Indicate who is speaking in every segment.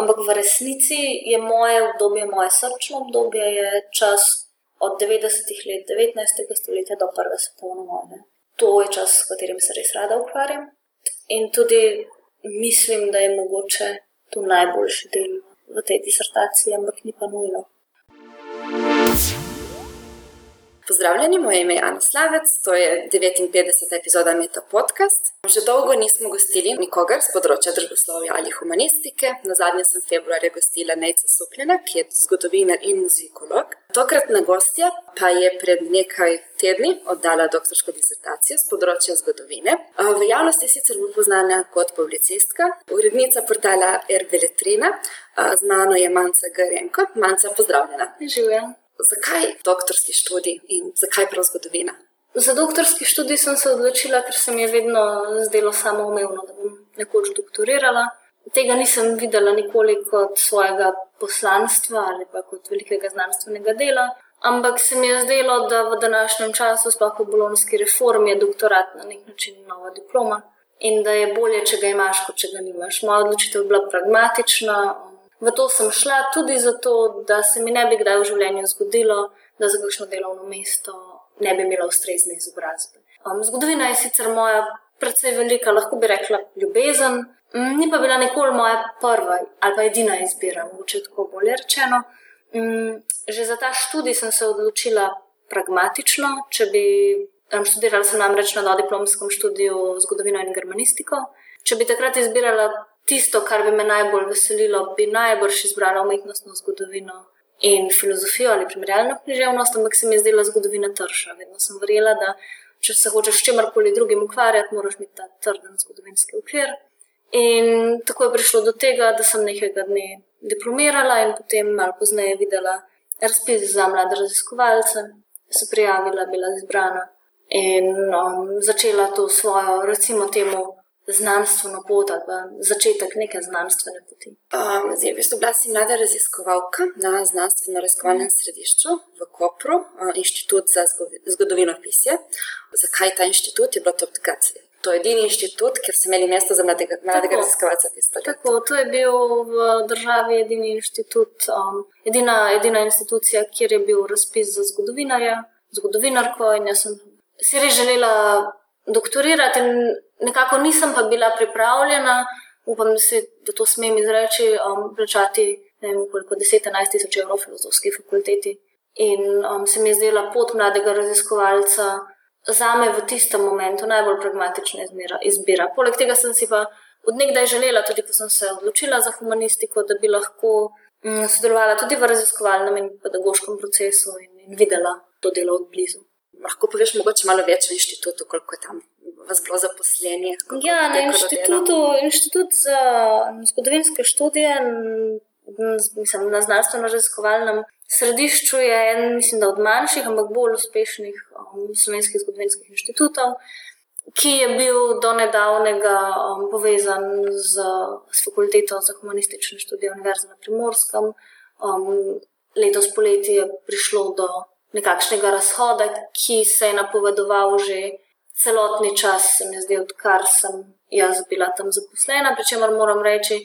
Speaker 1: Ampak v resnici je moje obdobje, moje srčno obdobje, čas od 90-ih let 19. stoletja do prve svetovne vojne. To je čas, s katerim se res rada ukvarjam. In tudi mislim, da je mogoče to najboljši del v tej disertaciji, ampak ni pa nujno.
Speaker 2: Pozdravljeni, moje ime je Ana Slavec, to je 59. epizoda Meta Podcast. Že dolgo nismo gostili nikogar z področja družboslovja ali humanistike. Na zadnje sem februarja gostila Nejca Sukljena, ki je zgodovinar in muzikolog. Tokratna gostja pa je pred nekaj tedni oddala doktorsko disertacijo z področja zgodovine. V javnosti je sicer bolj znana kot publicistka, urednica portala Erbeletrina, znano je Manca Garenko. Manca, pozdravljena.
Speaker 1: Življenje.
Speaker 2: Zakaj doktorski študij in zakaj prav zgodovina?
Speaker 1: Za doktorski študij sem se odločila, ker se mi je vedno zdelo samoumevno, da bom nekoč doktorirala. Tega nisem videla nikoli kot svojega poslanstva ali pa kot velikega znanstvenega dela, ampak se mi je zdelo, da v današnjem času, sploh po bolonski reformi, je doktorat na nek način nova diploma in da je bolje, če ga imaš, kot če ga nimaš. Moja odločitev je bila pragmatična, V to sem šla tudi zato, da se mi ne bi kdaj v življenju zgodilo, da za kakšno delovno mesto ne bi imela ustrezne izobrazbe. Um, zgodovina je sicer moja precej velika, lahko bi rekla ljubezen, um, ni pa bila nikoli moja prva ali pa edina izbira, mogoče tako bolje rečeno. Um, že za ta študij sem se odločila pragmatično, če bi um, študirala sem namreč na diplomskem študiju zgodovino in germanistiko. Če bi takrat izbirala tisto, kar bi me najbolj veselilo, bi najbrž izbrala umetnostno zgodovino in filozofijo ali primerjalno književnost, ampak se mi je zdela zgodovina trša. Vedno sem verjela, da če se hočeš s čemkoli drugim ukvarjati, moraš imeti ta trden zgodovinski okvir. In tako je prišlo do tega, da sem nekega dne diplomirala in potem malo pozneje videla razpis za mlade raziskovalce, se prijavila, bila izbrana in um, začela to svojo, recimo, temu znanstveno pot ali pa začetek neke znanstvene poti.
Speaker 2: Um, zdaj, v bistvu, bila si mlada raziskovalka na znanstveno-raziskovalnem središču v Kopru, uh, Inštitut za zgodovino pisje. Zakaj ta inštitut je bilo to takrat? To je edini inštitut, kjer so imeli mesto za mladega, mladega raziskovalca.
Speaker 1: Tako, to je bil v državi edini inštitut, um, edina, edina institucija, kjer je bil razpis za zgodovinarja, zgodovinarko in jaz sem si res želela doktorirati, in nekako nisem pa bila pripravljena, upam, da, si, da to smem izreči, um, plačati vem, koliko 10-11 tisoč evrov filozofski fakulteti. In um, se mi je zdela pot mladega raziskovalca za me v tistem momentu najbolj pragmatična izmira, izbira. Poleg tega sem si pa odnegdaj želela, tudi ko sem se odločila za humanistiko, da bi lahko um, sodelovala tudi v raziskovalnem in pedagoškem procesu in, in videla to delo od blizu
Speaker 2: lahko poveš mogoče malo več o inštitutu, koliko je tam vas bilo zaposlenih?
Speaker 1: Ja, na inštitutu, inštitut za zgodovinske študije, mislim, na znanstveno-raziskovalnem središču je en, mislim, da od manjših, ampak bolj uspešnih um, slovenskih zgodovinskih inštitutov. Ki je bil do nedavnega um, povezan z, z fakulteto za humanistične študije Univerze na Primorskem. Um, letos poleti je prišlo do nekakšnega razhoda, ki se je napovedoval že celotni čas, se mi zdi, odkar sem jaz bila tam zaposlena. Pričemer moram reči,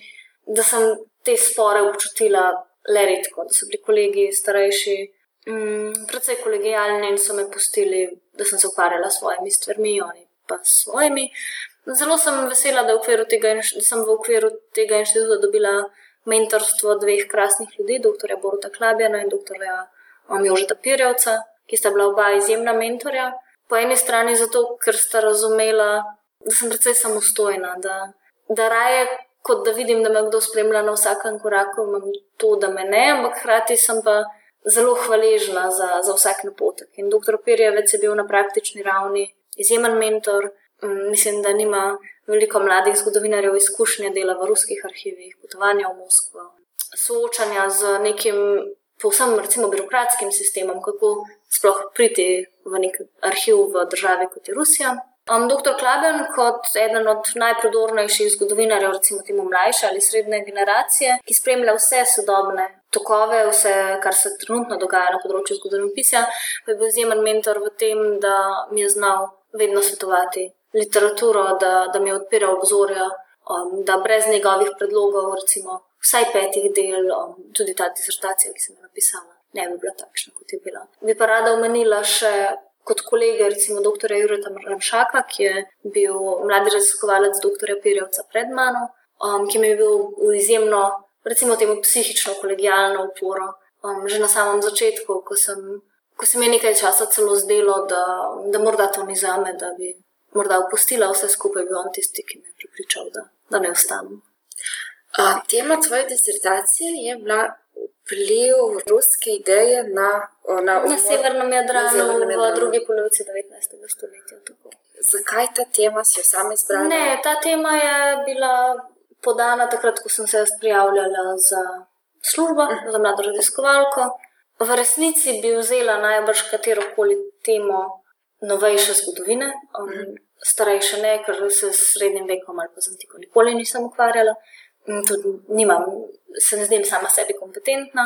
Speaker 1: da sem te spore občutila le redko, da so bili kolegi starejši. Mm, predvsej kolegijalni in so me pustili, da sem se ukvarjala s svojimi stvarmi, oni pa s svojimi. Zelo sem vesela, da, tega, da sem v okviru tega inštituta dobila mentorstvo dveh krasnih ljudi, dr. Boruta Klabjana in dr Jožeta Pirjevca, ki sta bila oba izjemna mentorja. Po eni strani zato, ker sta razumela, da sem precej samostojna, da, da raje kot da vidim, da me kdo spremlja na vsakem koraku, imam to, da me ne, ampak hkrati sem pa zelo hvaležna za, za vsak napotek. In dr. Pirjevec je bil na praktični ravni izjemen mentor. Mm, mislim, da nima veliko mladih zgodovinarjev izkušnje dela v ruskih arhivih, potovanja v Moskvo, soočanja z nekim povsem, recimo, birokratskim sistemom, kako sploh priti v nek arhiv v državi kot je Rusija. Um, Dr. Klaben, kot eden od najprodornejših zgodovinarjev, recimo temu mlajše ali srednje generacije, ki spremlja vse sodobne tokove, vse, kar se trenutno dogaja na področju zgodovinopisja, pa je bil izjemen mentor v tem, da mi je znal vedno svetovati literaturo, da, da mi je odpiral obzorja, um, da brez njegovih predlogov, recimo, vsaj petih del, um, tudi ta disertacija, ki sem jo napisala, ne bi bila takšna, kot je bila. Bi pa rada omenila še kot kolega, recimo dr. Jureta Ramšaka, ki je bil mladi raziskovalec dr. Pirjevca pred mano, um, ki mi je bil v izjemno, recimo temu psihično, kolegijalno uporo. Um, že na samem začetku, ko sem, ko sem je nekaj časa celo zdelo, da, da morda to ni za me, da bi morda opustila vse skupaj, bil on tisti, ki me je pripričal, da, da ne ostanem.
Speaker 2: Tema tvoje disertacije je bila vpliv ruske ideje na,
Speaker 1: na, na severnem Jadranu v drugi polovici 19. stoletja. Tako.
Speaker 2: Zakaj ta tema si jo sama izbrala?
Speaker 1: Ne, ta tema je bila podana takrat, ko sem se prijavljala za službo, uh mhm. za mlado raziskovalko. V resnici bi vzela najbrž katero koli temo novejše zgodovine, um, uh mhm. starejše ne, ker se s srednjim vekom ali pa z antiko nikoli nisem ukvarjala tudi nimam, se ne zdim sama sebi kompetentna.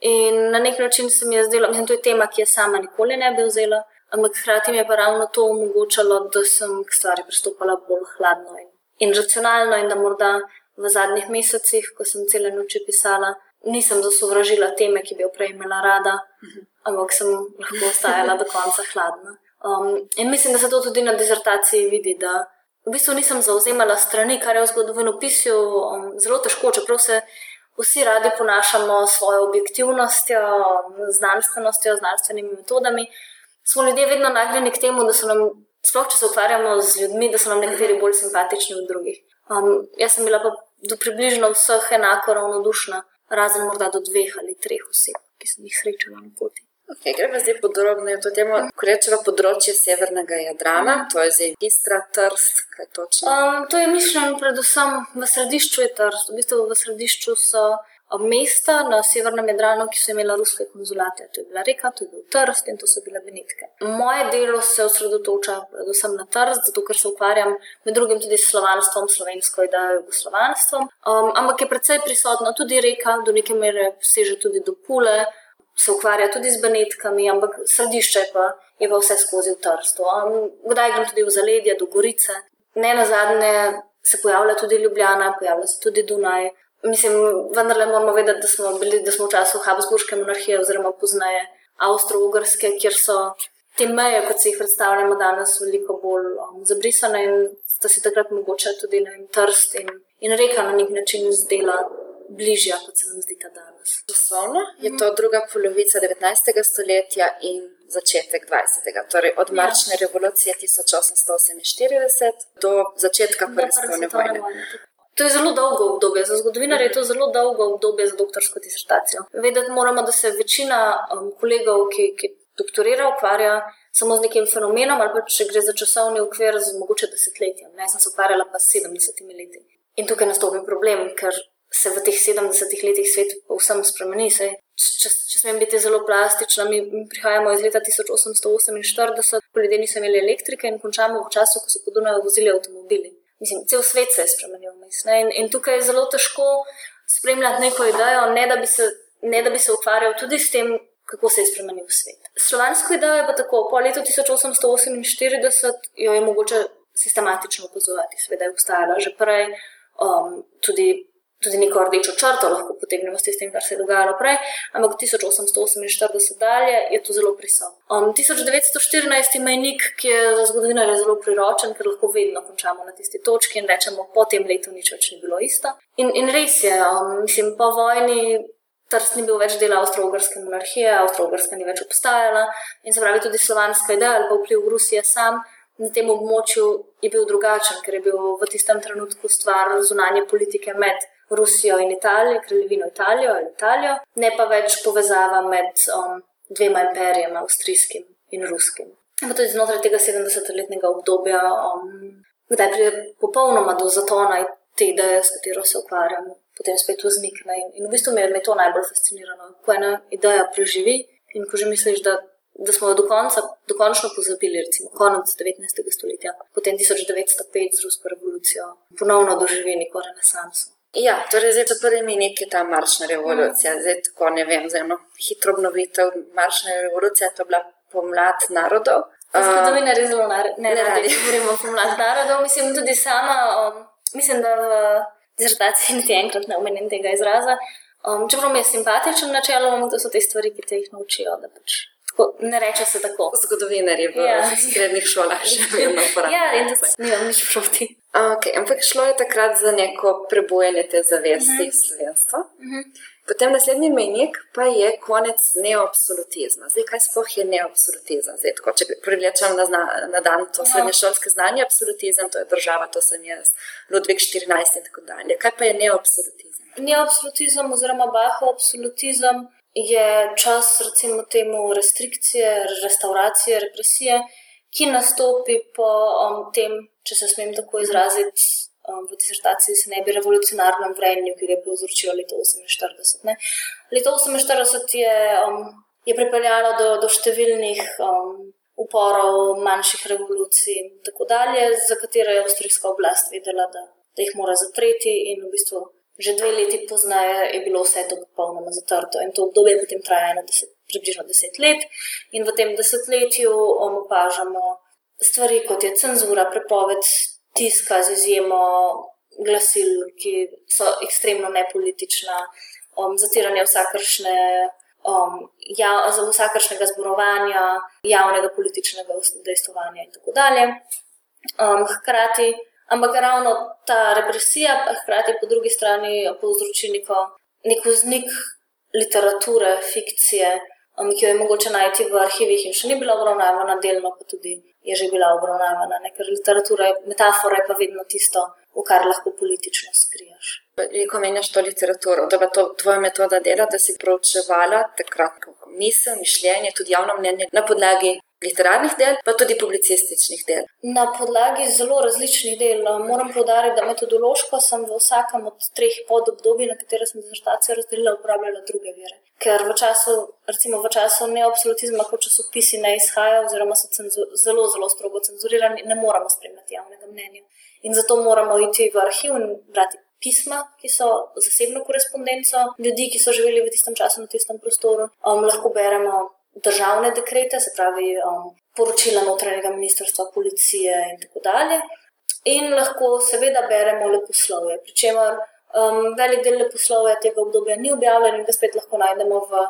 Speaker 1: In na nek način se mi je zdelo, je to tema, ki je sama nikoli ne bi vzela, ampak hkrati mi je pa ravno to omogočalo, da sem k stvari pristopala bolj hladno in, in racionalno, in da morda v zadnjih mesecih, ko sem cele noči pisala, nisem zasovražila teme, ki bi jo prej imela rada, ampak sem lahko ostajala do konca hladna. Um, in mislim, da se to tudi na dizertaciji vidi, da v bistvu nisem zauzemala strani, kar je v zgodovinopisju um, zelo težko, čeprav se vsi radi ponašamo s svojo objektivnostjo, znanstvenostjo, znanstvenimi metodami. Smo ljudje vedno nagnjeni k temu, da so nam, sploh če se ukvarjamo z ljudmi, da so nam nekateri bolj simpatični od drugih. Um, jaz sem bila pa do približno vseh enako ravnodušna, razen morda do dveh ali treh oseb, ki sem jih srečala na poti.
Speaker 2: Okay, gremo zdaj podrobneje to temo. Ko rečemo področje severnega Jadrana, to je zdaj Istra, Trst, kaj točno?
Speaker 1: Um, to je mišljeno predvsem v središču je Trst. V bistvu v središču so um, mesta na severnem Jadranu, ki so imela ruske konzulate. To je bila reka, to je bil Trst in to so bile Benitke. Moje delo se osredotoča predvsem na Trst, zato ker se ukvarjam med drugim tudi s slovanstvom, slovensko idejo, jugoslovanstvom. Um, ampak je predvsej prisotna tudi reka, do neke mere seže tudi do Pule se ukvarja tudi z Benetkami, ampak središče pa je pa vse skozi v Trstu. Kdaj grem tudi v zaledje, do Gorice. Ne na zadnje se pojavlja tudi Ljubljana, pojavlja se tudi Dunaj. Mislim, vendarle moramo vedeti, da smo bili, da smo v času Habsburške monarhije oziroma poznaje Avstro-Ugrske, kjer so te meje, kot si jih predstavljamo danes, veliko bolj um, zabrisane in sta si takrat mogoče tudi na Trst in, in reka na nek način zdela bližja, kot se nam zdi ta danes.
Speaker 2: Časovno je to druga polovica 19. stoletja in začetek 20. Torej od ja. marčne revolucije 1848 do začetka Prve svetovne vojne.
Speaker 1: To je zelo dolgo obdobje, za zgodovinarje je to zelo dolgo obdobje za doktorsko disertacijo. Vedeti moramo, da se večina um, kolegov, ki, ki doktorira, ukvarja samo z nekim fenomenom, ali pa če gre za časovni okvir, z mogoče desetletjem. Ne, jaz sem se ukvarjala pa s 70 leti. In tukaj nastopi problem, ker se v teh 70 letih svet povsem spremeni. Se, če, če smem biti zelo plastična, mi, mi prihajamo iz leta 1848, ko ljudje niso imeli elektrike in končamo v času, ko so po Dunaju vozili avtomobili. Mislim, cel svet se je spremenil. Mislim, in, in tukaj je zelo težko spremljati neko idejo, ne da bi se, ne da bi se ukvarjal tudi s tem. Kako se je spremenil svet? Slovansko idejo je pa tako, po letu 1848 jo je mogoče sistematično opazovati, seveda je obstajala že prej, um, tudi tudi neko rdečo črto lahko potegnemo s tem, kar se je dogajalo prej, ampak 1848 dalje je to zelo prisotno. Um, 1914 je mejnik, ki je za zgodovinarje zelo priročen, ker lahko vedno končamo na tisti točki in rečemo, po tem letu nič več ni bilo isto. In, in res je, um, mislim, po vojni. Trst ni bil več del avstro-ogrske monarhije, avstro-ogrska ni več obstajala in se pravi tudi slovanska ideja ali pa vpliv Rusije sam na tem območju je bil drugačen, ker je bil v tistem trenutku stvar zunanje politike med Rusijo in Italijo, kraljevino Italijo ali Italijo, ne pa več povezava med um, dvema imperijama, avstrijskim in ruskim. In tudi znotraj tega 70-letnega obdobja, um, kdaj pride popolnoma do zatona te ideje, s katero se ukvarjamo, potem spet vznikne. In, in v bistvu me je to najbolj fasciniralo, ko ena ideja preživi in ko že misliš, da. Da smo jo do konca, dokončno pozabili, recimo konec 19. stoletja, potem 1905 z rusko revolucijo, ponovno doživeli neko renesanso.
Speaker 2: Ja, torej zdaj so prvi miniki ta maršna revolucija. Mm. Zdaj tako ne vem, za eno hitro obnovitev maršne revolucije, to je bila pomlad narodov.
Speaker 1: Zgodovina je zelo ne radi, govorimo o pomlad narodov. Mislim tudi sama, um, mislim, da v dizertaciji niti enkrat ne omenim tega izraza. Um, čeprav mi je simpatičen načeloma, to so te stvari, ki te jih naučijo. Pač, tako, ne reče se tako.
Speaker 2: Zgodovinari v ja. srednjih šolah še vedno uporabljajo.
Speaker 1: ja, in to nimam nič proti.
Speaker 2: Okay, ampak šlo je takrat za neko prebujanje te zavesti uh mhm. -huh. slovenstva. Uh mhm. -huh. Potem naslednji menik pa je konec neobsolutizma. Zdaj, kaj sploh je neobsolutizem? Zdaj, tako, če privlečem na, na dan to no. srednješolske znanje, absolutizem, to je država, to sem jaz, Ludvik 14 in tako dalje. Kaj pa je neobsolutizem?
Speaker 1: Neobsolutizem oziroma baho absolutizem je čas, recimo, temu restrikcije, restauracije, represije, ki nastopi po um, tem, če se smem tako izraziti um, v disertaciji se ne bi revolucionarnem vrenju, ki ga je povzročilo leto 48. Ne. Leto 48 je, um, je pripeljalo do, do številnih um, uporov, manjših revolucij in tako dalje, za katere je avstrijska oblast vedela, da, da jih mora zatreti in v bistvu. Že dve leti pozneje je bilo vse to popolnoma zatrto, in to obdobje potem traja deset, približno deset let. In v tem desetletju um, opažamo stvari, kot je cenzura, prepoved tiska z izjemo glasil, ki so ekstremno nepolitična, um, zatiranje vsakršne. Um, ja, za vsakršnega zborovanja, javnega političnega dejstvovanja, in tako dalje. Um, hkrati, ampak ravno ta represija, pa hkrati po drugi strani povzroči neko, neko znik literature, fikcije, um, ki jo je mogoče najti v arhivih in še ni bila obravnavana, delno pa tudi je že bila obravnavana, ne? ker literatura, metafora je pa vedno tisto, v kar lahko politično skriješ.
Speaker 2: Ko meniš to literaturo, da je to tvoja metoda dela, da si proučevala takrat misel, mišljenje, tudi javno mnenje na podlagi literarnih del, pa tudi publicističnih del.
Speaker 1: Na podlagi zelo različnih del. No, moram povdariti, da metodološko sem v vsakem od treh podobdobij, na katere sem disertacijo razdelila, uporabljala druge vire. Ker v času, recimo v času neobsolutizma, ko časopisi ne izhajajo, oziroma so cenzu, zelo, zelo strogo cenzurirani, ne moramo spremljati javnega mnenja. In zato moramo iti v arhiv in brati pisma, ki so zasebno korespondenco ljudi, ki so živeli v tistem času na tistem prostoru. Um, lahko beremo državne dekrete, se pravi um, poročila notranjega ministrstva, policije in tako dalje. In lahko seveda beremo leposlovje, pri čemer um, velik del leposlovja tega obdobja ni objavljen in ga spet lahko najdemo v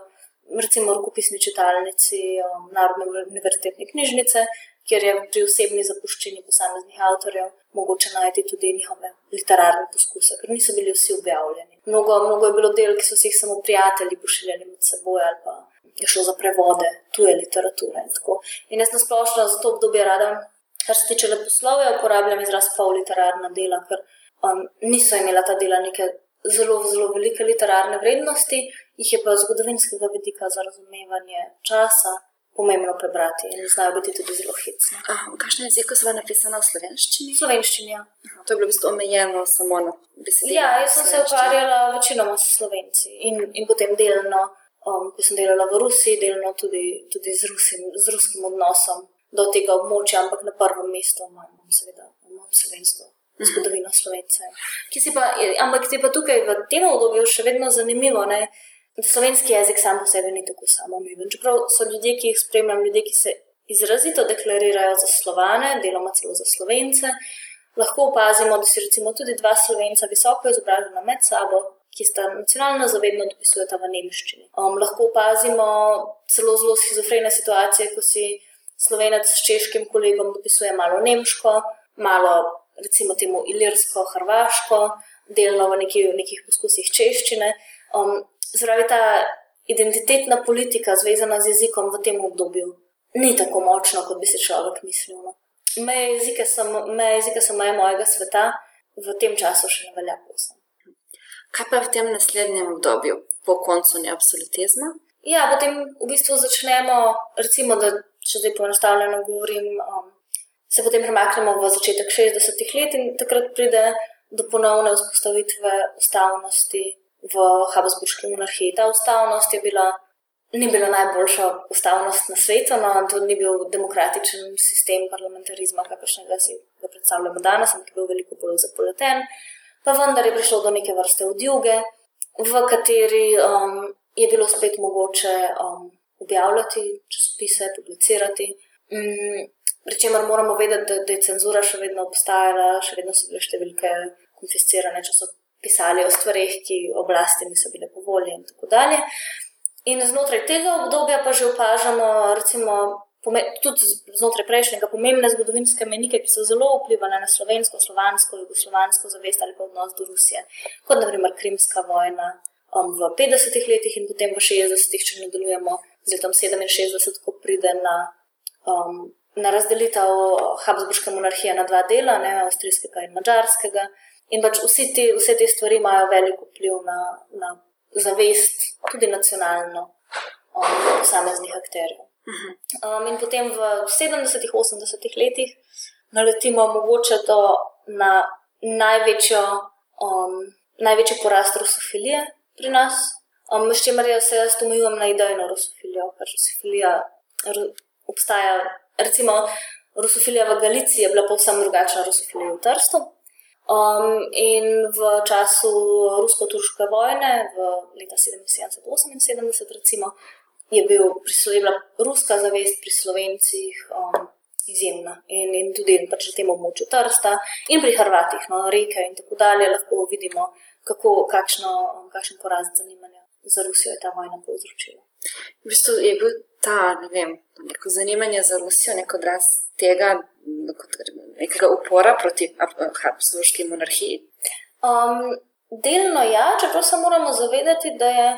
Speaker 1: recimo rokopisni čitalnici um, Narodne univerzitetne knjižnice, kjer je pri osebni zapuščini posameznih avtorjev mogoče najti tudi njihove literarne poskuse, ker niso bili vsi objavljeni. Mnogo, mnogo je bilo del, ki so si jih samo prijatelji pošiljali med seboj ali pa je šlo za prevode tuje literature. In, in jaz nasplošno za to obdobje rada, kar se tiče leposlovja, uporabljam izraz pol literarna dela, ker um, niso imela ta dela neke zelo, zelo velike literarne vrednosti, jih je pa zgodovinskega vidika za razumevanje časa. Pomembno prebrati in znajo biti tudi zelo hitri.
Speaker 2: V kakšnem jeziku so napisane v slovenščini?
Speaker 1: V slovenščini. Ja.
Speaker 2: To je bilo v bistvu omejeno samo na besedilo.
Speaker 1: Ja, jaz sem se ukvarjala večinoma s slovenci in, in potem delno um, ko sem delala v Rusiji, delno tudi, tudi z, Rusim, z ruskim odnosom do tega območja, ampak na prvem mestu imam, seveda, imam slovensko. Mhm. Zgodovino slovencev. Ampak je pa tukaj v tem obdobju še vedno zanimivo, ne, da slovenski jezik sam po sebi ni tako samoumeven. Čeprav so ljudje, ki jih spremljam, ljudje, ki se izrazito deklarirajo za slovane, deloma celo za slovence, lahko opazimo, da si recimo tudi dva slovenca visoko izobražena med sabo, ki sta nacionalno zavedno dopisujeta v nemščini. Um, lahko opazimo celo zelo schizofrene situacije, ko si slovenec s češkim kolegom dopisuje malo nemško, malo recimo temu ilirsko, hrvaško, delno v, neki, v nekih poskusih češčine. Um, Zraven ta identitetna politika, zvezana z jezikom v tem obdobju, ni tako močna, kot bi si človek mislil. No. Meje jezike so meje mojega sveta, v tem času še ne velja posem.
Speaker 2: Kaj pa v tem naslednjem obdobju, po koncu neabsolutizma?
Speaker 1: Ja, potem v bistvu začnemo, recimo, da če zdaj poenostavljeno govorim, um, se potem premaknemo v začetek 60-ih let in takrat pride do ponovne vzpostavitve ustavnosti v Habsburški monarhiji. Ta ustavnost je bila, ni bila najboljša ustavnost na svetu, no, to ni bil demokratičen sistem parlamentarizma, kakršnega si ga predstavljamo danes, ampak je bil veliko bolj zapleten pa vendar je prišlo do neke vrste odjuge, v kateri um, je bilo spet mogoče um, objavljati časopise, publicirati. Um, Pričemer moramo vedeti, da, da je cenzura še vedno obstajala, še vedno so bile številke konfiscirane časopise. pisali o stvarih, ki oblasti niso bile po volji in tako dalje. In znotraj tega obdobja pa že opažamo, recimo, tudi znotraj prejšnjega, pomembne zgodovinske menike, ki so zelo vplivali na slovensko, slovansko, jugoslovansko zavest ali pa odnos do Rusije, kot naprimer Krimska vojna um, v 50-ih letih in potem v 60-ih, če nadaljujemo z letom 67, ko pride na, um, na razdelitev Habsburške monarhije na dva dela, ne, avstrijskega in mačarskega. In pač te, vse te stvari imajo veliko vpliv na, na zavest, tudi nacionalno, um, posameznih akterjev. Um, in potem v 70-ih, 80-ih letih naletimo mogoče do na največjo, um, največji porast rusofilije pri nas. Um, s čimer jaz se jaz omejujem na idejno rusofilijo, ker rusofilija obstaja. Recimo, rusofilija v Galiciji je bila povsem drugačna rusofilija v Trstu. Um, in v času rusko-turške vojne, v leta 77-78, recimo, je, bil, je bila ruska zavest pri slovencih um, izjemna in, in tudi pač na tem območju Trsta in pri Hrvatih, no, reke in tako dalje, lahko vidimo, kako, kakšno, kakšen porast zanimanja za Rusijo je ta vojna povzročila.
Speaker 2: V bistvu je bil ta ne vem, neko zanimanje za Rusijo, nek odraz tega, nekega upora proti Habsburški monarhiji.
Speaker 1: Um, delno ja, čeprav se moramo zavedati, da je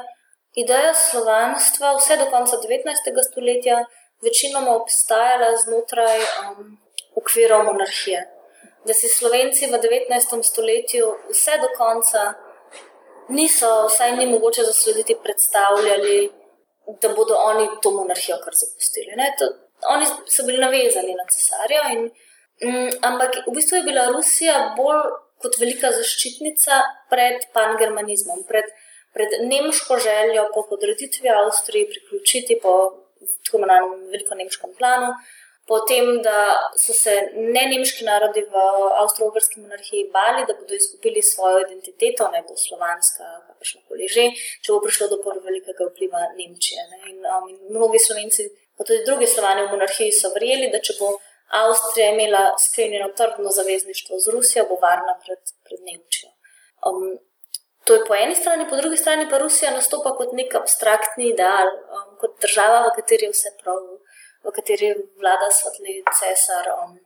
Speaker 1: ideja slovanstva vse do konca 19. stoletja večinoma obstajala znotraj um, okvirov monarhije. Da si slovenci v 19. stoletju vse do konca niso, vsaj ni mogoče zaslediti, predstavljali, da bodo oni to monarhijo kar zapustili. To, oni so bili navezani na cesarja, in, um, ampak v bistvu je bila Rusija bolj kot velika zaščitnica pred pangermanizmom. Pred pred nemško željo po podreditvi Avstriji, priključiti po tako imenovanem veliko nemškem planu, potem, da so se ne nemški narodi v avstro-ogrski monarhiji bali, da bodo izgubili svojo identiteto, ne bo slovanska, kakršno koli že, če bo prišlo do prve velikega vpliva Nemčije. In, um, in mnogi slovenci, pa tudi drugi slovani v monarhiji, so verjeli, da če bo Avstrija imela sklenjeno trdno zavezništvo z Rusijo, bo varna pred, pred Nemčijo. Um, To je po eni strani, po drugi strani pa Rusija nastopa kot nek abstraktni ideal, um, kot država, v kateri je vse prav, v kateri vlada svetli cesar, um,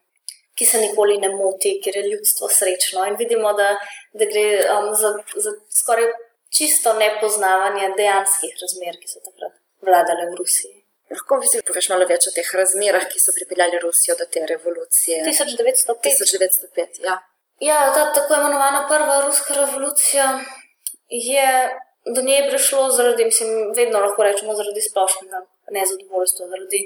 Speaker 1: ki se nikoli ne moti, ker je ljudstvo srečno. In vidimo, da, da gre um, za, za skoraj čisto nepoznavanje dejanskih razmer, ki so takrat vladale v Rusiji.
Speaker 2: Lahko bi si poveš malo več o teh razmerah, ki so pripeljali Rusijo do te revolucije?
Speaker 1: 1905.
Speaker 2: 1905 ja.
Speaker 1: Ja, ta tako imenovana prva ruska revolucija je do nje prišlo zaradi, mislim, vedno lahko rečemo, zaradi splošnega nezadovoljstva, zaradi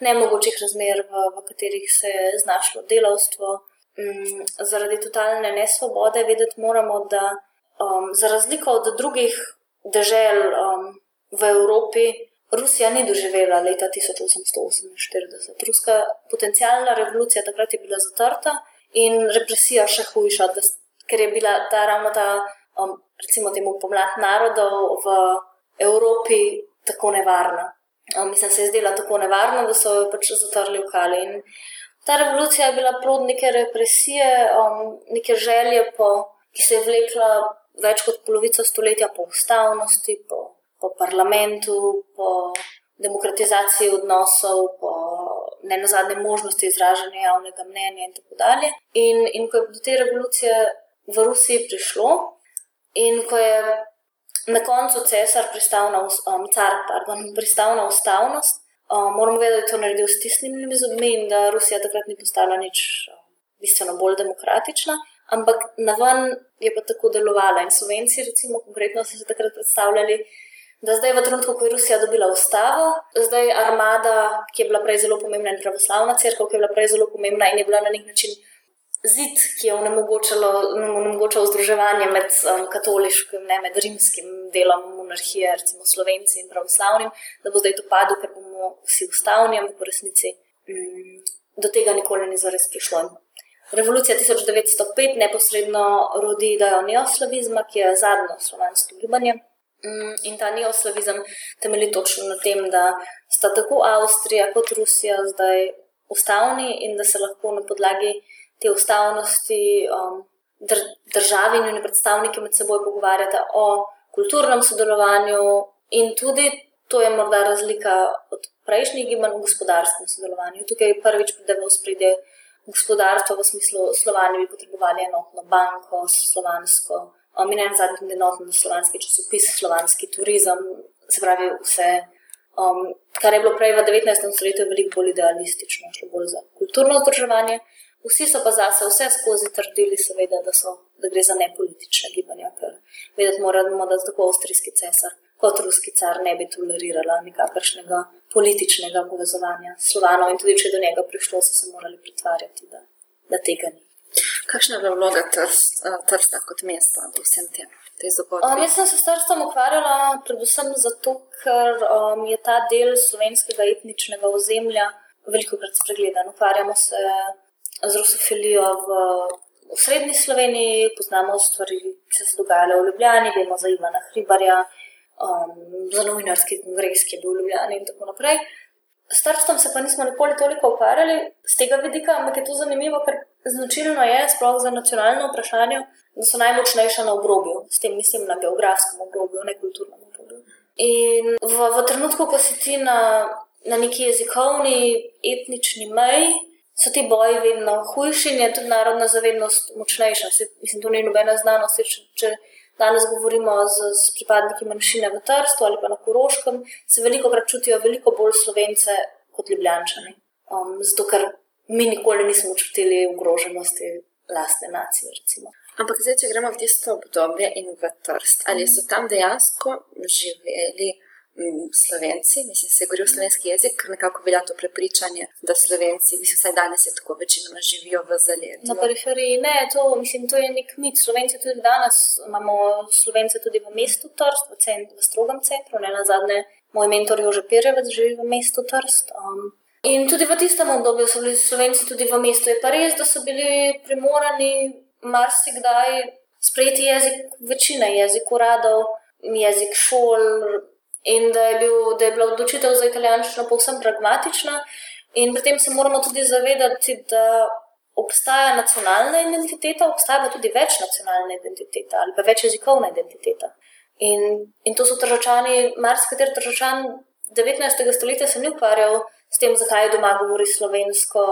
Speaker 1: nemogočih razmer, v, v katerih se je znašlo delavstvo, um, zaradi totalne nesvobode. Vedeti moramo, da um, za razliko od drugih držav um, v Evropi. Rusija ni doživela leta 1848. Ruska potencijalna revolucija takrat je bila zatrta in represija še hujša, da, ker je bila ta ravno ta um, recimo temu pomlad narodov v Evropi tako nevarna. Um, mislim, se je zdela tako nevarna, da so jo pač zatrli v kali. In ta revolucija je bila plod neke represije, um, neke želje, po, ki se je vlekla več kot polovico stoletja po ustavnosti, po, po parlamentu, po demokratizaciji odnosov, po ne na zadnje možnosti izražanja javnega mnenja in tako dalje. In, in ko je do te revolucije v Rusiji prišlo, In ko je na koncu cesar pristal na, um, car, pardon, pristal na ustavnost, um, moramo vedeti, da je to naredil s tisnimi zobmi in da Rusija takrat ni postala nič um, bistveno bolj demokratična. Ampak na ven je pa tako delovala. In Slovenci, recimo, konkretno so se takrat predstavljali, da zdaj, v trenutku, ko je Rusija dobila ustavo, zdaj armada, ki je bila prej zelo pomembna, in pravoslavna crkva, ki je bila prej zelo pomembna in je bila na nek način zid, ki je onemogočal združevanje med um, katoliškim, ne med rimskim delom monarhije, recimo slovenci in pravoslavnim, da bo zdaj to padlo, ker bomo vsi ustavni, ampak v resnici um, do tega nikoli ni zares prišlo. Revolucija 1905 neposredno rodi idejo neoslavizma, ki je zadnjo slovansko gibanje. Mm, in ta neoslavizem temelji točno na tem, da sta tako Avstrija kot Rusija zdaj ustavni in da se lahko na podlagi te ustavnosti um, dr državi in njeni predstavniki med seboj pogovarjata o kulturnem sodelovanju in tudi to je morda razlika od prejšnjih gibanj v gospodarskem sodelovanju. Tukaj prvič pride v spredje gospodarstvo v smislu Slovenije bi potrebovali enotno banko, slovansko, mi ne zadnji enotno slovanski časopis, slovanski turizem, se pravi vse. Um, kar je bilo prej v 19. stoletju veliko bolj idealistično, šlo bolj za kulturno združevanje. Vsi so pa zase vse skozi trdili, seveda, da, so, da gre za nepolitične gibanja, ker vedeti moramo, da tako avstrijski cesar kot ruski car ne bi tolerirala nikakršnega političnega povezovanja slovanov in tudi, če je do njega prišlo, so se morali pretvarjati, da, da tega ni.
Speaker 2: Kakšna je bila vloga Trsta kot mesta v vsem tem?
Speaker 1: Um, jaz sem se s Trstom ukvarjala predvsem zato, ker um, je ta del slovenskega etničnega ozemlja veliko krat spregledan. Ukvarjamo se z rusofilijo v, v srednji Sloveniji, poznamo stvari, ki so se dogajale v Ljubljani, vemo za Ivana Hribarja, um, za novinarski kongres, ki je bil v Ljubljani in tako naprej. S Trstom se pa nismo nikoli toliko ukvarjali z tega vidika, ampak je to zanimivo, ker značilno je, sploh za nacionalno vprašanje, da so najmočnejša na obrobju, s tem mislim na geografskem obrobju, ne kulturnem obrobju. In v, v trenutku, ko si ti na, na neki jezikovni, etnični meji, so ti boji vedno hujši in je tudi narodna zavednost močnejša. Se, mislim, to ni nobena znanost. Če, če danes govorimo z, z pripadniki manjšine v Trstu ali pa na Koroškem, se veliko krat čutijo veliko bolj slovence kot ljubljančani. Um, zato, ker mi nikoli nismo čutili ogroženosti lastne nacije. Recimo.
Speaker 2: Ampak zdaj, če gremo v tisto obdobje in v Trst, ali so tam dejansko živeli? Slovenci, mislim, se govori slovenski jezik, ker nekako velja to prepričanje, da Slovenci, mislim, vsaj danes je tako, večinoma živijo v zaledju.
Speaker 1: Na periferiji ne, to, mislim, to je nek mit. Slovenci tudi danes imamo Slovence tudi v mestu Trst, v, cent, v strogem centru, ne na zadnje, moj mentor Jože Pirjevec živi v mestu Trst. Um, in tudi v tistem obdobju so bili Slovenci tudi v mestu. Je pa res, da so bili primorani marsikdaj sprejeti jezik večine, jezik uradov, jezik šol in da je, bil, da je bila odločitev za italijanščino povsem pragmatična. In pri tem se moramo tudi zavedati, da obstaja nacionalna identiteta, obstaja pa tudi večnacionalna identiteta ali pa večjezikovna identiteta. In, in to so državljani, marsikateri državljan 19. stoletja se ni ukvarjal s tem, zakaj je doma govori slovensko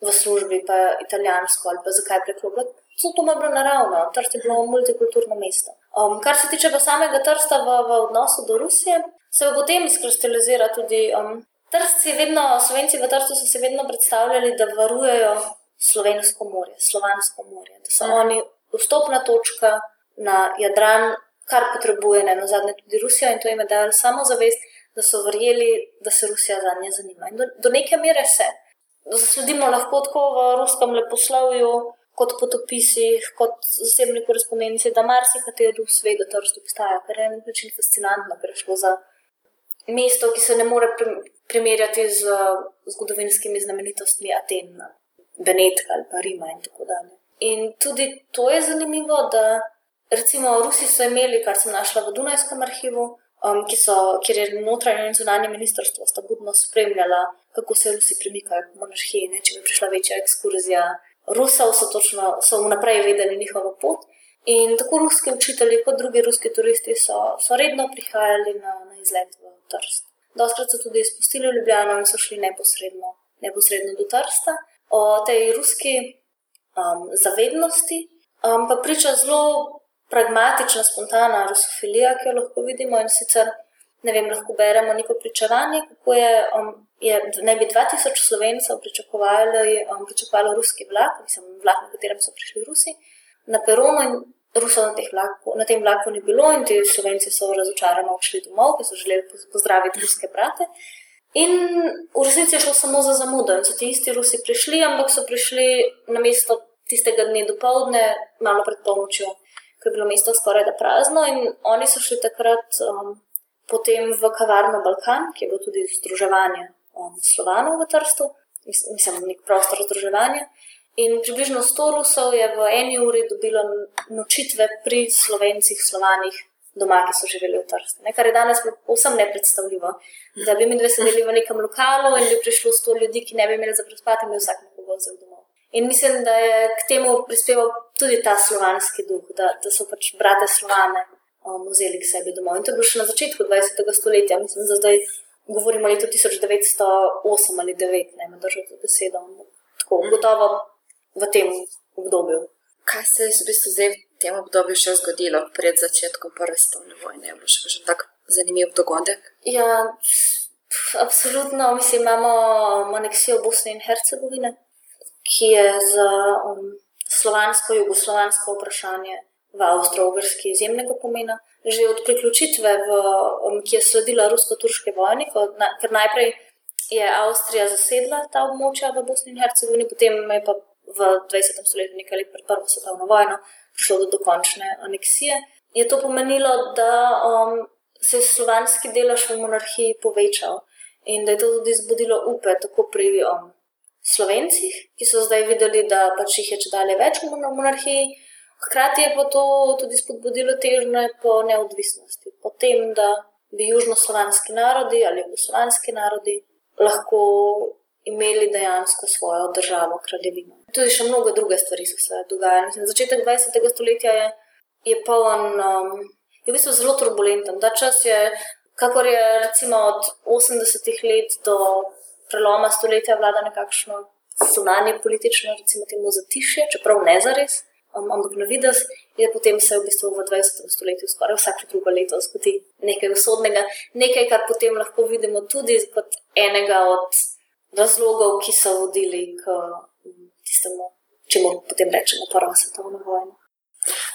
Speaker 1: v službi, pa italijansko ali pa zakaj preklopiti. Vse to bilo naravno, Trst je bilo multikulturno mesto. Um, kar se tiče pa samega Trsta v, v odnosu do Rusije, se v potem izkristalizira tudi. Um, Trst je vedno, Slovenci v Trstu so se vedno predstavljali, da varujejo slovensko morje, slovansko morje, da so mm. oni vstopna točka na Jadran, kar potrebuje ne, na zadnje tudi Rusija in to jim je dalo samo zavest, da so verjeli, da se Rusija za nje zanima. In do, do neke mere se. Zasledimo lahko tako v ruskem leposlovju kot potopisih, kot zasebni korespondenci, da marsikateri v svetu trst obstaja, kar je na nek način fascinantno, ker šlo za mesto, ki se ne more primerjati z zgodovinskimi znamenitostmi Aten, Benetka ali pa Rima in tako dalje. In tudi to je zanimivo, da recimo Rusi so imeli, kar sem našla v Dunajskem arhivu, um, so, kjer je notranje in zunanje ministrstvo sta budno spremljala, kako se Rusi premikajo po monarhiji, če bi prišla večja ekskurzija. Rusov so točno so vnaprej vedeli njihovo pot. In tako ruski učitelji, kot drugi ruski turisti, so, so redno prihajali na, na izlet v Trst. Doskrat so tudi izpustili Ljubljano in so šli neposredno, neposredno do Trsta. O tej ruski um, zavednosti um, pa priča zelo pragmatična, spontana rusofilija, ki jo lahko vidimo in sicer ne vem, lahko beremo neko pričevanje, kako je, um, je naj bi 2000 slovencev pričakovalo, um, pričakovalo ruski vlak, mislim, vlak, na katerem so prišli Rusi, na peronu in Rusov na, vlaku, na tem vlaku ni bilo in ti slovenci so razočarano odšli domov, ker so želeli pozdraviti ruske brate. In v resnici je šlo samo za zamudo in so ti isti Rusi prišli, ampak so prišli na mesto tistega dne do povdne, malo pred polnočjo, ko je bilo mesto skoraj da prazno in oni so šli takrat. Um, potem v kavarno Balkan, ki je bilo tudi združevanje um, slovanov v Trstu, mislim, nek prostor združevanja. In približno 100 Rusov je v eni uri dobilo nočitve pri slovencih, slovanih doma, ki so živeli v Trstu. Kar je danes povsem nepredstavljivo. Da bi mi dve sedeli v nekem lokalu in bi prišlo 100 ljudi, ki ne bi imeli za prespati, in bi vsak nekoga vzel domov. In mislim, da je k temu prispeval tudi ta slovanski duh, da, da so pač brate slovane um, vzeli k sebi domov. In to je bilo še na začetku 20. stoletja, mislim, da zdaj govorimo o letu 1908 ali 1909, ne me držite besedo. Tako gotovo v tem obdobju.
Speaker 2: Kaj se je v bistvu zdaj v tem obdobju še zgodilo pred začetkom Prve svetovne vojne? Je bilo še kakšen tak zanimiv dogodek?
Speaker 1: Ja, absolutno. Mislim, imamo aneksijo Bosne in Hercegovine, ki je za um, slovansko, jugoslovansko vprašanje v Avstralski izjemnega pomena. Že od priključitve, v, um, ki je sledila rusko-turške vojne, ker najprej je Avstrija zasedla ta območja v Bosni in Hercegovini, potem je pa v 20. stoletju, nekaj let pred Prvo svetovno vojno, prišlo do dokončne aneksije. Je to pomenilo, da um, se je slovanski delež v monarhiji povečal in da je to tudi zbudilo upe tako pri um, slovencih, ki so zdaj videli, da pač jih je če dalje več v monarhiji. Hkrati je pa to tudi spodbudilo težnje po neodvisnosti, po tem, da bi južnoslovanski narodi ali jugoslovanski narodi lahko imeli dejansko svojo državo, kraljevino. Tudi še mnogo druge stvari so se dogajale. Na začetku 20. stoletja je, je poln, um, je v bistvu zelo turbulenten. Ta čas je, kakor je recimo od 80. let do preloma stoletja vlada nekakšno sunanje politično, recimo temu zatišje, čeprav ne zares. Um, ampak na vides je potem se v bistvu v 20. stoletju skoraj vsake drugo leto zgodi nekaj usodnega, nekaj, kar potem lahko vidimo tudi kot enega od razlogov, ki so vodili k tistemu, če mu potem rečemo, prva svetovna vojna.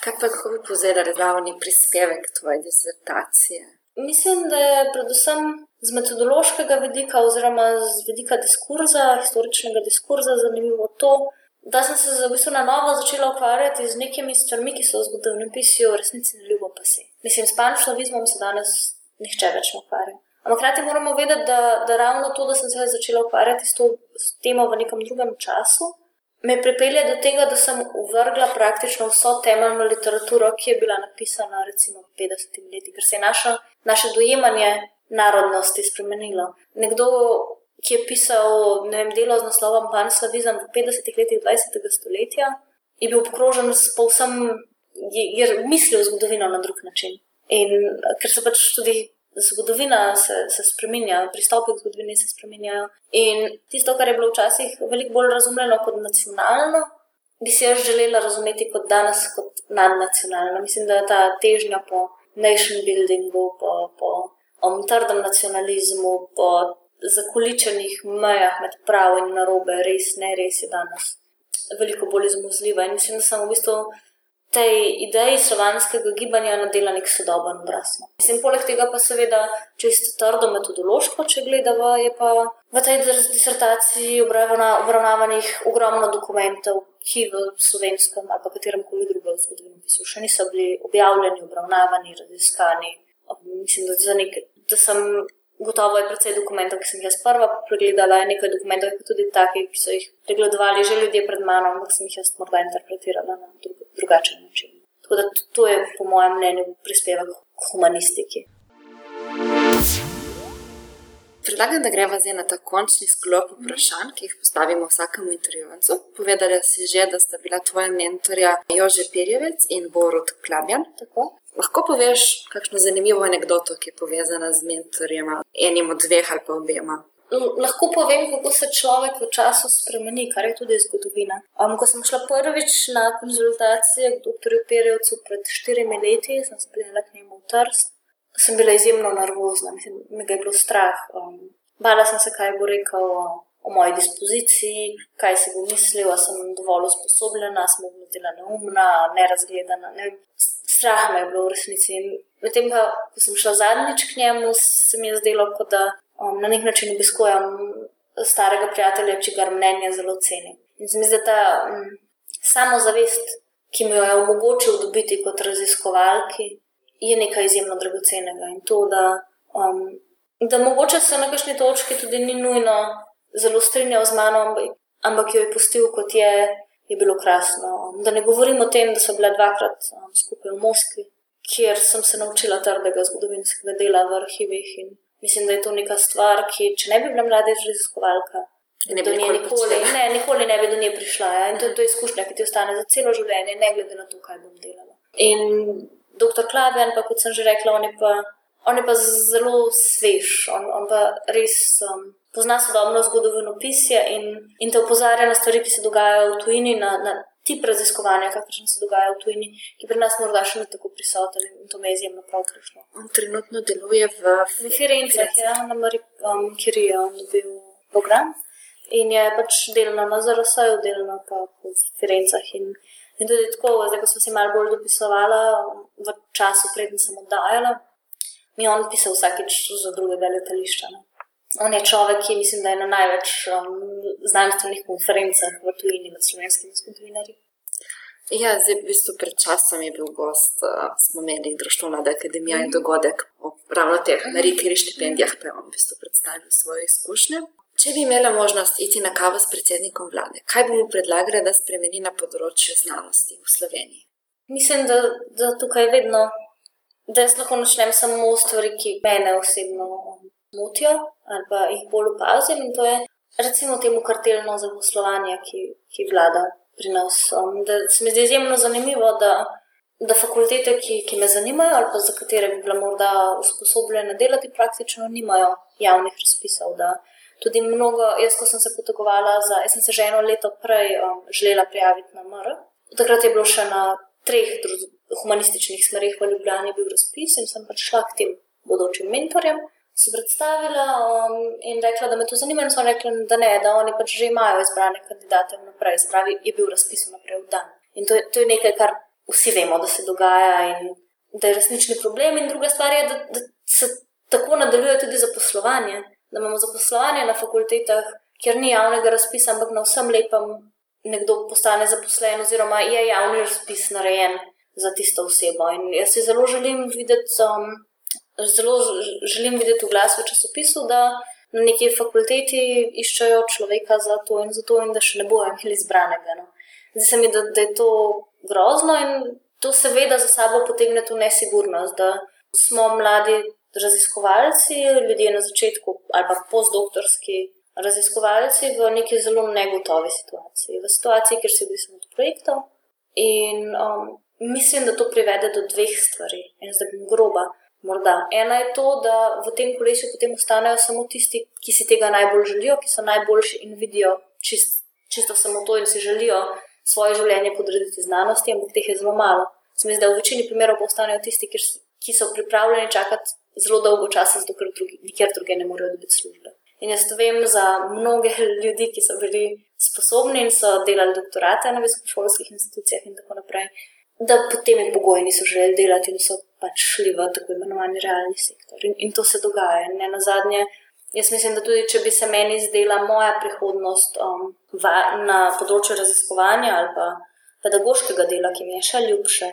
Speaker 2: Kaj pa kako bi povzeli glavni prispevek tvoje disertacije?
Speaker 1: Mislim, da je predvsem z metodološkega vidika, oziroma z vidika diskurza, historičnega diskurza, zanimivo to, da sem se v bistvu na novo začela ukvarjati z nekimi stvarmi, ki so v zgodovinopisju v resnici ne ljubo pa se. Mislim, s panšlavizmom se danes nihče več ne ukvarja. Ampak hkrati moramo vedeti, da, da ravno to, da sem se začela ukvarjati s to s temo v nekem drugem času, me pripelje do tega, da sem uvrgla praktično vso temeljno literaturo, ki je bila napisana recimo v 50 letih, ker se je naša, naše dojemanje narodnosti spremenilo. Nekdo, ki je pisal vem, delo z naslovom Panslavizem v 50 letih 20. stoletja, je bil obkrožen s povsem, je, je mislil zgodovino na drug način. In ker so pač tudi zgodovina se, se spremenja, pristopi k zgodovini se spremenjajo. In tisto, kar je bilo včasih veliko bolj razumljeno kot nacionalno, bi si jaz želela razumeti kot danes, kot nadnacionalno. Mislim, da je ta težnja po nation buildingu, po, po trdem nacionalizmu, po zakoličenih mejah med prav in narobe, res ne res je danes veliko bolj izmuzljiva. In mislim, da sem v bistvu tej ideji slovanskega gibanja nadela nek sodoben obraz. No. Mislim, poleg tega pa seveda čisto trdo metodološko, če gledamo, je pa v tej disertaciji obravnavanih ogromno dokumentov, ki v slovenskem ali katerem koli drugem zgodovinopisu še niso bili objavljeni, obravnavani, raziskani. Mislim, da, nek, da sem. Gotovo je precej dokumentov, ki sem jih prva pregledala, nekaj dokumentov je tudi takih, ki so jih pregledovali že ljudje pred mano, ampak sem jih jaz morda interpretirala na drugi drugačen način. Tako da to je, po mojem mnenju, prispevek k humanistiki.
Speaker 2: Predlagam, da gremo zdaj na ta končni sklop vprašanj, ki jih postavimo vsakemu intervjuvancu. Povedala si že, da sta bila tvoja mentorja Jože Pirjevec in Borut Klabjan. Tako. Lahko poveš kakšno zanimivo anegdoto, ki je povezana z mentorjema, enim od dveh ali pa obema?
Speaker 1: lahko povem, kako se človek v času spremeni, kar je tudi zgodovina. Um, ko sem šla prvič na konzultacije k dr. Perjevcu pred štirimi leti, sem se prijela k njemu v Trst, sem bila izjemno nervozna, mislim, me je bilo strah. Um, bala sem se, kaj bo rekel o, o moji dispoziciji, kaj si bo mislil, da sem dovolj usposobljena, sem bila neumna, nerazgledana. Ne. Strah me je bilo v resnici. Medtem pa, ko sem šla zadnjič k njemu, se mi je zdelo, kot da um, na nek način obiskujem starega prijatelja, če ga mnenje zelo cenim. In se mi zdi, da ta um, samozavest, ki mi jo je omogočil dobiti kot raziskovalki, je nekaj izjemno dragocenega. In to, da, um, da mogoče se na kakšni točki tudi ni nujno zelo strinjal z mano, ampak jo je pustil kot je. Je bilo krasno. Da ne govorim o tem, da so bile dvakrat um, skupaj v Moskvi, kjer sem se naučila trdega zgodovinskega dela v arhivih in Mislim, da je to neka stvar, ki, če ne bi bila mlada raziskovalka,
Speaker 2: Ne
Speaker 1: do nje nikoli ne, nikoli ne bi do nje prišla. Ja. In to, to je izkušnja, ki ti ostane za celo življenje, ne glede na to, kaj bom delala. In dr. Kladven, pa kot sem že rekla, on je pa, on je pa zelo svež, on, on pa res um, pozna sodobno zgodovino pisja in, in te opozarja na stvari, ki se dogajajo v tujini, na, na tip raziskovanja, kakršen se dogaja v tujini, ki pri nas morda še ni tako prisoten in to me je izjemno prav prišlo.
Speaker 2: On trenutno deluje v,
Speaker 1: v Firencah, ja, na Mari, um, kjer je on dobil program. In je pač delno na ZRS-u, delno pa v Firencah. In, in tudi tako, zdaj, ko sem se malo bolj dopisovala v času, preden sem oddajala, mi je on pisal vsakeč za drugega letališča. Ne. On je človek, ki mislim, da je na največ um, znanstvenih konferencah v tujini med slovenskimi zgodovinarji.
Speaker 2: Ja, zdaj, v bistvu pred časom je bil gost, uh, smo imeli družbeno akademijo mm -hmm. in dogodek o ravno teh -hmm. narikeri štipendijah, pa je on v bistvu predstavil svoje izkušnje. Če bi imela možnost iti na kavo s predsednikom vlade, kaj bi mu predlagala, da spremeni na področju znanosti v Sloveniji?
Speaker 1: Mislim, da, da tukaj vedno, da jaz lahko načnem samo stvari, ki mene osebno motijo ali pa jih bolj opazim. In to je recimo temu kartelno zaposlovanje, ki, ki vlada pri nas. Um, da se mi zdi izjemno zanimivo, da, da fakultete, ki, ki me zanimajo ali pa za katere bi bila morda usposobljena delati, praktično nimajo javnih razpisov. Tudi mnogo, jaz, ko sem se potegovala, za, jaz sem se že eno leto prej um, želela prijaviti na MR. Takrat je bilo še na treh humanističnih smerih v Ljubljani bil razpis in sem pač šla k tem bodočim mentorjem se predstavila um, in rekla, da me to zanima. So rekli, da ne, da oni pač že imajo izbrane kandidate vnaprej, spravi, je bil razpis vnaprej v dan. In to je, to je nekaj, kar vsi vemo, da se dogaja in da je resnični problem. In druga stvar je, da, da se tako nadaljuje tudi zaposlovanje, da imamo zaposlovanje na fakultetah, kjer ni javnega razpisa, ampak na vsem lepem nekdo postane zaposlen, oziroma je javni razpis narejen za tisto osebo. In jaz si zelo želim videti. Um, zelo želim videti v glas v časopisu, da na neki fakulteti iščejo človeka za to in za to, in da še ne bojo imeli izbranega. No. Zdi se mi, da, da je to grozno in to seveda za sabo potegne to nesigurnost, da smo mladi raziskovalci, ljudje na začetku ali pa postdoktorski raziskovalci v neki zelo negotovi situaciji, v situaciji, kjer se odvisimo od projektov. In um, mislim, da to privede do dveh stvari, in zdaj bom groba. Morda. Ena je to, da v tem kolesju potem ostanejo samo tisti, ki si tega najbolj želijo, ki so najboljši in vidijo čist, čisto samo to in si želijo svoje življenje podrediti znanosti, ampak teh je zelo malo. Se mi zdi, da v večini primerov ostanejo tisti, ki so pripravljeni čakati zelo dolgo časa, zato ker drugi, nikjer druge ne morejo dobiti službe. In jaz to vem za mnoge ljudi, ki so bili sposobni in so delali doktorate na visokošolskih institucijah in tako naprej da potem jim pogoji niso želeli delati in so pač šli v tako imenovani realni sektor. In, in to se dogaja. In ne na zadnje, jaz mislim, da tudi če bi se meni zdela moja prihodnost um, va, na področju raziskovanja ali pa pedagoškega dela, ki mi je še ljubše,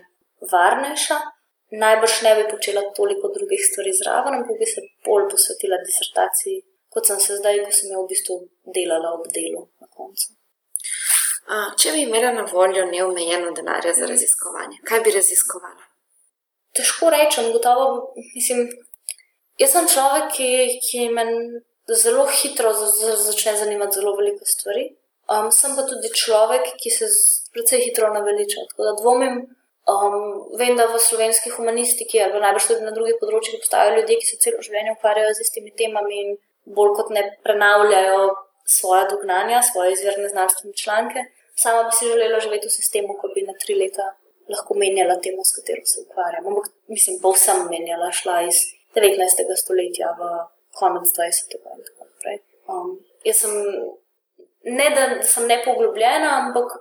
Speaker 1: varnejša. Najbrž ne bi počela toliko drugih stvari zraven, ampak bi se bolj posvetila disertaciji, kot sem se zdaj, ko sem jo v bistvu delala ob delu na koncu.
Speaker 2: Če bi imela na voljo neomejeno denarja za raziskovanje, kaj bi raziskovala?
Speaker 1: Težko rečem, gotovo. Mislim, jaz sem človek, ki, ki me zelo hitro začne zanimati zelo veliko stvari. Um, sem pa tudi človek, ki se precej hitro naveliča. Tako da dvomim, um, vem, da v slovenski humanistiki, ali najbrž tudi na drugih področjih, obstajajo ljudje, ki se celo življenje ukvarjajo z istimi temami in bolj kot ne prenavljajo svoje dognanja, svoje izvirne znanstvene članke. Sama bi si želela živeti v sistemu, ko bi na tri leta lahko menjala temo, s katero se ukvarjam. Ampak mislim, bo vsem menjala, šla iz 19. stoletja v konec 20. in tako naprej. Um, jaz sem ne, da sem ne poglobljena, ampak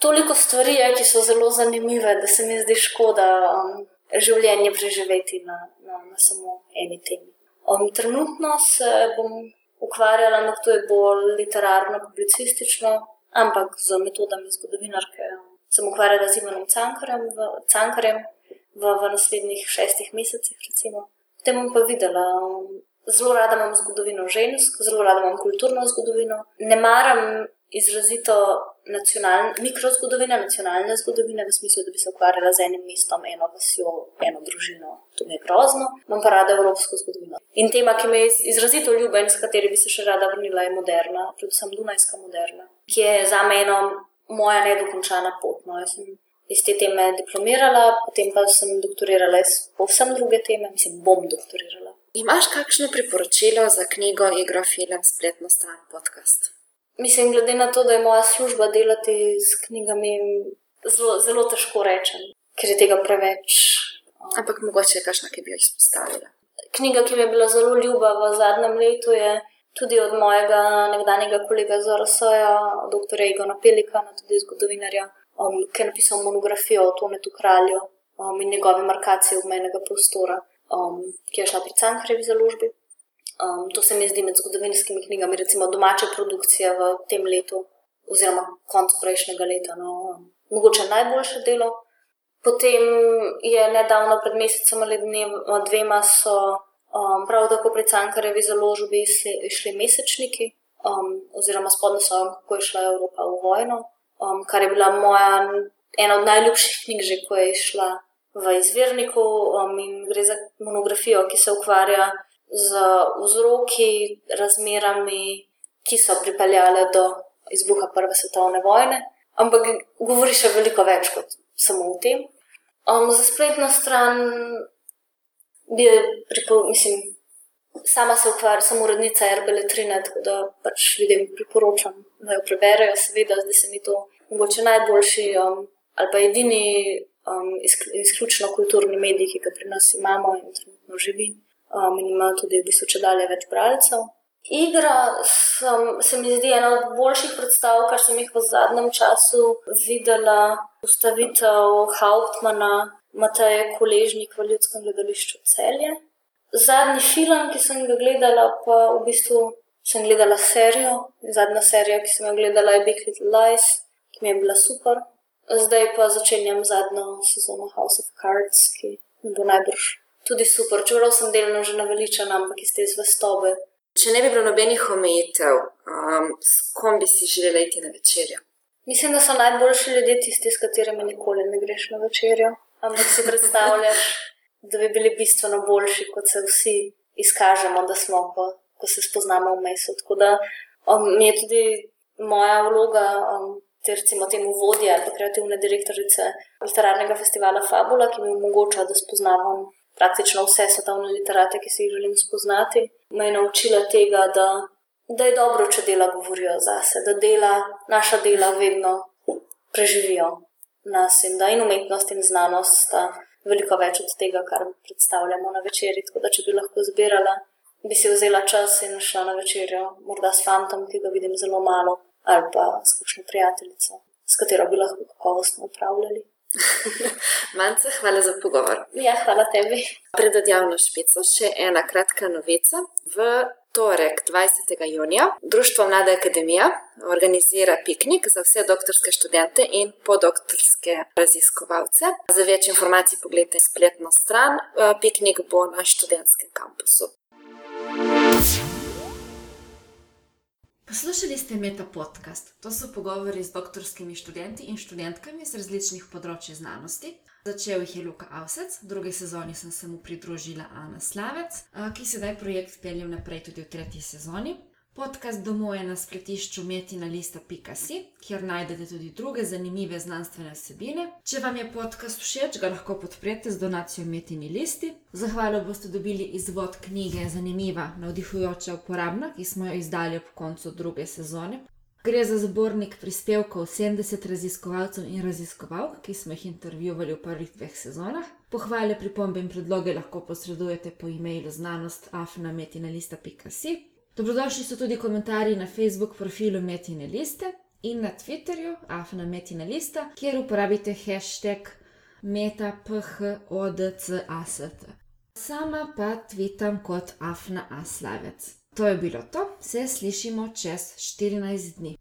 Speaker 1: toliko stvari je, ki so zelo zanimive, da se mi zdi škoda um, življenje preživeti na, na, na samo eni temi. Um, trenutno se bom ukvarjala, ampak to je bolj literarno, publicistično, ampak z metodami zgodovinarke. Sem ukvarjala z imenom Cankarjem v, Cankarjem v, v naslednjih šestih mesecih, recimo. Potem bom pa videla. Zelo rada imam zgodovino žensk, zelo rada imam kulturno zgodovino. Ne maram izrazito nacionalne, mikrozgodovine, nacionalne zgodovine, v smislu, da bi se ukvarjala z enim mestom, eno vasjo, eno družino. To mi je grozno. Imam pa rada evropsko zgodovino. In tema, ki me je izrazito ljuba in s kateri bi se še rada vrnila, je moderna, predvsem Dunajska moderna, ki je za me eno moja nedokončana pot. No. Jaz sem iz te teme diplomirala, potem pa sem doktorirala iz povsem druge teme, mislim, bom doktorirala.
Speaker 2: Imaš kakšno priporočilo za knjigo, igro, film, spletno stran, podcast?
Speaker 1: Mislim, glede na to, da je moja služba delati s knjigami, zelo, zelo težko rečem, ker je tega preveč.
Speaker 2: Ampak mogoče je kakšna, ki bi jo izpostavila
Speaker 1: knjiga, ki mi je bila zelo ljuba v zadnjem letu, je tudi od mojega nekdanjega kolega Zorosoja, dr. Egona Pelikana, tudi zgodovinarja, um, ki je napisal monografijo o Tometu Kralju um, in njegovi markaciji obmejnega prostora, um, ki je šla pri Cankarjevi založbi. Um, to se mi zdi med zgodovinskimi knjigami, recimo domače produkcije v tem letu, oziroma koncu prejšnjega leta, no, um, mogoče najboljše delo. Potem je nedavno, pred mesecem ali dvema, so um, prav tako pri Cankarjevi založbi šli mesečniki, um, oziroma spodnjo sojo, kako je šla Evropa v vojno, um, kar je bila moja ena od najljubših knjig, že ko je šla v izvirniku. Um, in gre za monografijo, ki se ukvarja z vzroki, razmerami, ki so pripeljale do izbruha Prve svetovne vojne. Ampak govori še veliko več kot samo v tem. Um, za spletno stran bi priporočila, mislim, sama se ukvarjam, sem urednica RBL Trina, tako da pač vidim, priporočam, da jo preberejo, seveda, zdaj se mi to mogoče najboljši um, ali pa edini um, izključno kulturni medij, ki ga pri nas imamo in trenutno živi. Um, in ima tudi v bistvu če dalje več bralcev. Igra sem, se mi zdi ena od boljših predstav, kar sem jih v zadnjem času videla. Ustavitev Hauptmana, Mateja Koležnik v Ljudskem gledališču Celje. Zadnji film, ki sem ga gledala, pa v bistvu sem gledala serijo. Zadnja serija, ki sem jo gledala, je Big Little Lies, ki mi je bila super. Zdaj pa začenjam zadnjo sezono House of Cards, ki mi bo najbrž tudi super. Čeprav sem delno že naveličena, ampak iz te zvestobe
Speaker 2: Če ne bi bilo nobenih omejitev, um, s kom bi si želeli iti na večerjo?
Speaker 1: Mislim, da so najboljši ljudje tisti, s katerimi nikoli ne greš na večerjo. Ampak si predstavljaš, da bi bili bistveno boljši, kot se vsi izkažemo, da smo, ko, ko se spoznamo v mestu. Tako da um, je tudi moja vloga, um, ter recimo temu vodja ali kreativne direktorice literarnega festivala Fabula, ki mi omogoča, da spoznavam praktično vse svetovne literate, ki si jih želim spoznati, me je naučila tega, da, da je dobro, če dela govorijo zase, da dela, naša dela vedno preživijo nas in da in umetnost in znanost sta veliko več od tega, kar predstavljamo na večerji. Tako da, če bi lahko zbirala, bi si vzela čas in šla na večerjo, morda s fantom, ki ga vidim zelo malo, ali pa s kakšno prijateljico, s katero bi lahko kakovostno upravljali.
Speaker 2: Manca, hvala za pogovor.
Speaker 1: Ja, hvala tebi.
Speaker 2: Pred odjavno špico še ena kratka novica. V torek, 20. junija, Društvo Mlada Akademija organizira piknik za vse doktorske študente in podoktorske raziskovalce. Za več informacij pogledajte spletno stran. Piknik bo na študentskem kampusu. Poslušali ste Meta podcast. To so pogovori z doktorskimi študenti in študentkami z različnih področji znanosti. Začel jih je Luka Avsec, v drugi sezoni sem se mu pridružila Ana Slavec, ki sedaj projekt pelje naprej tudi v tretji sezoni. Podcast domuje na spletišču metina.lista.si, kjer najdete tudi druge zanimive znanstvene vsebine. Če vam je podcast všeč, ga lahko podprete z donacijo Metini listi. Zahvalo boste dobili izvod knjige Zanimiva, navdihujoča, uporabna, ki smo jo izdali ob koncu druge sezone. Gre za zbornik prispevkov 70 raziskovalcev in raziskovalk, ki smo jih intervjuvali v prvih dveh sezonah. Pohvale, pripombe in predloge lahko posredujete po e-mailu znanost afnametina.si. Dobrodošli so tudi komentarji na Facebook profilu Metine Liste in na Twitterju, afna Metina Lista, kjer uporabite hashtag metaphocast. Sama pa tvitam kot afna aslavec. To je bilo to, se slišimo čez 14 dni.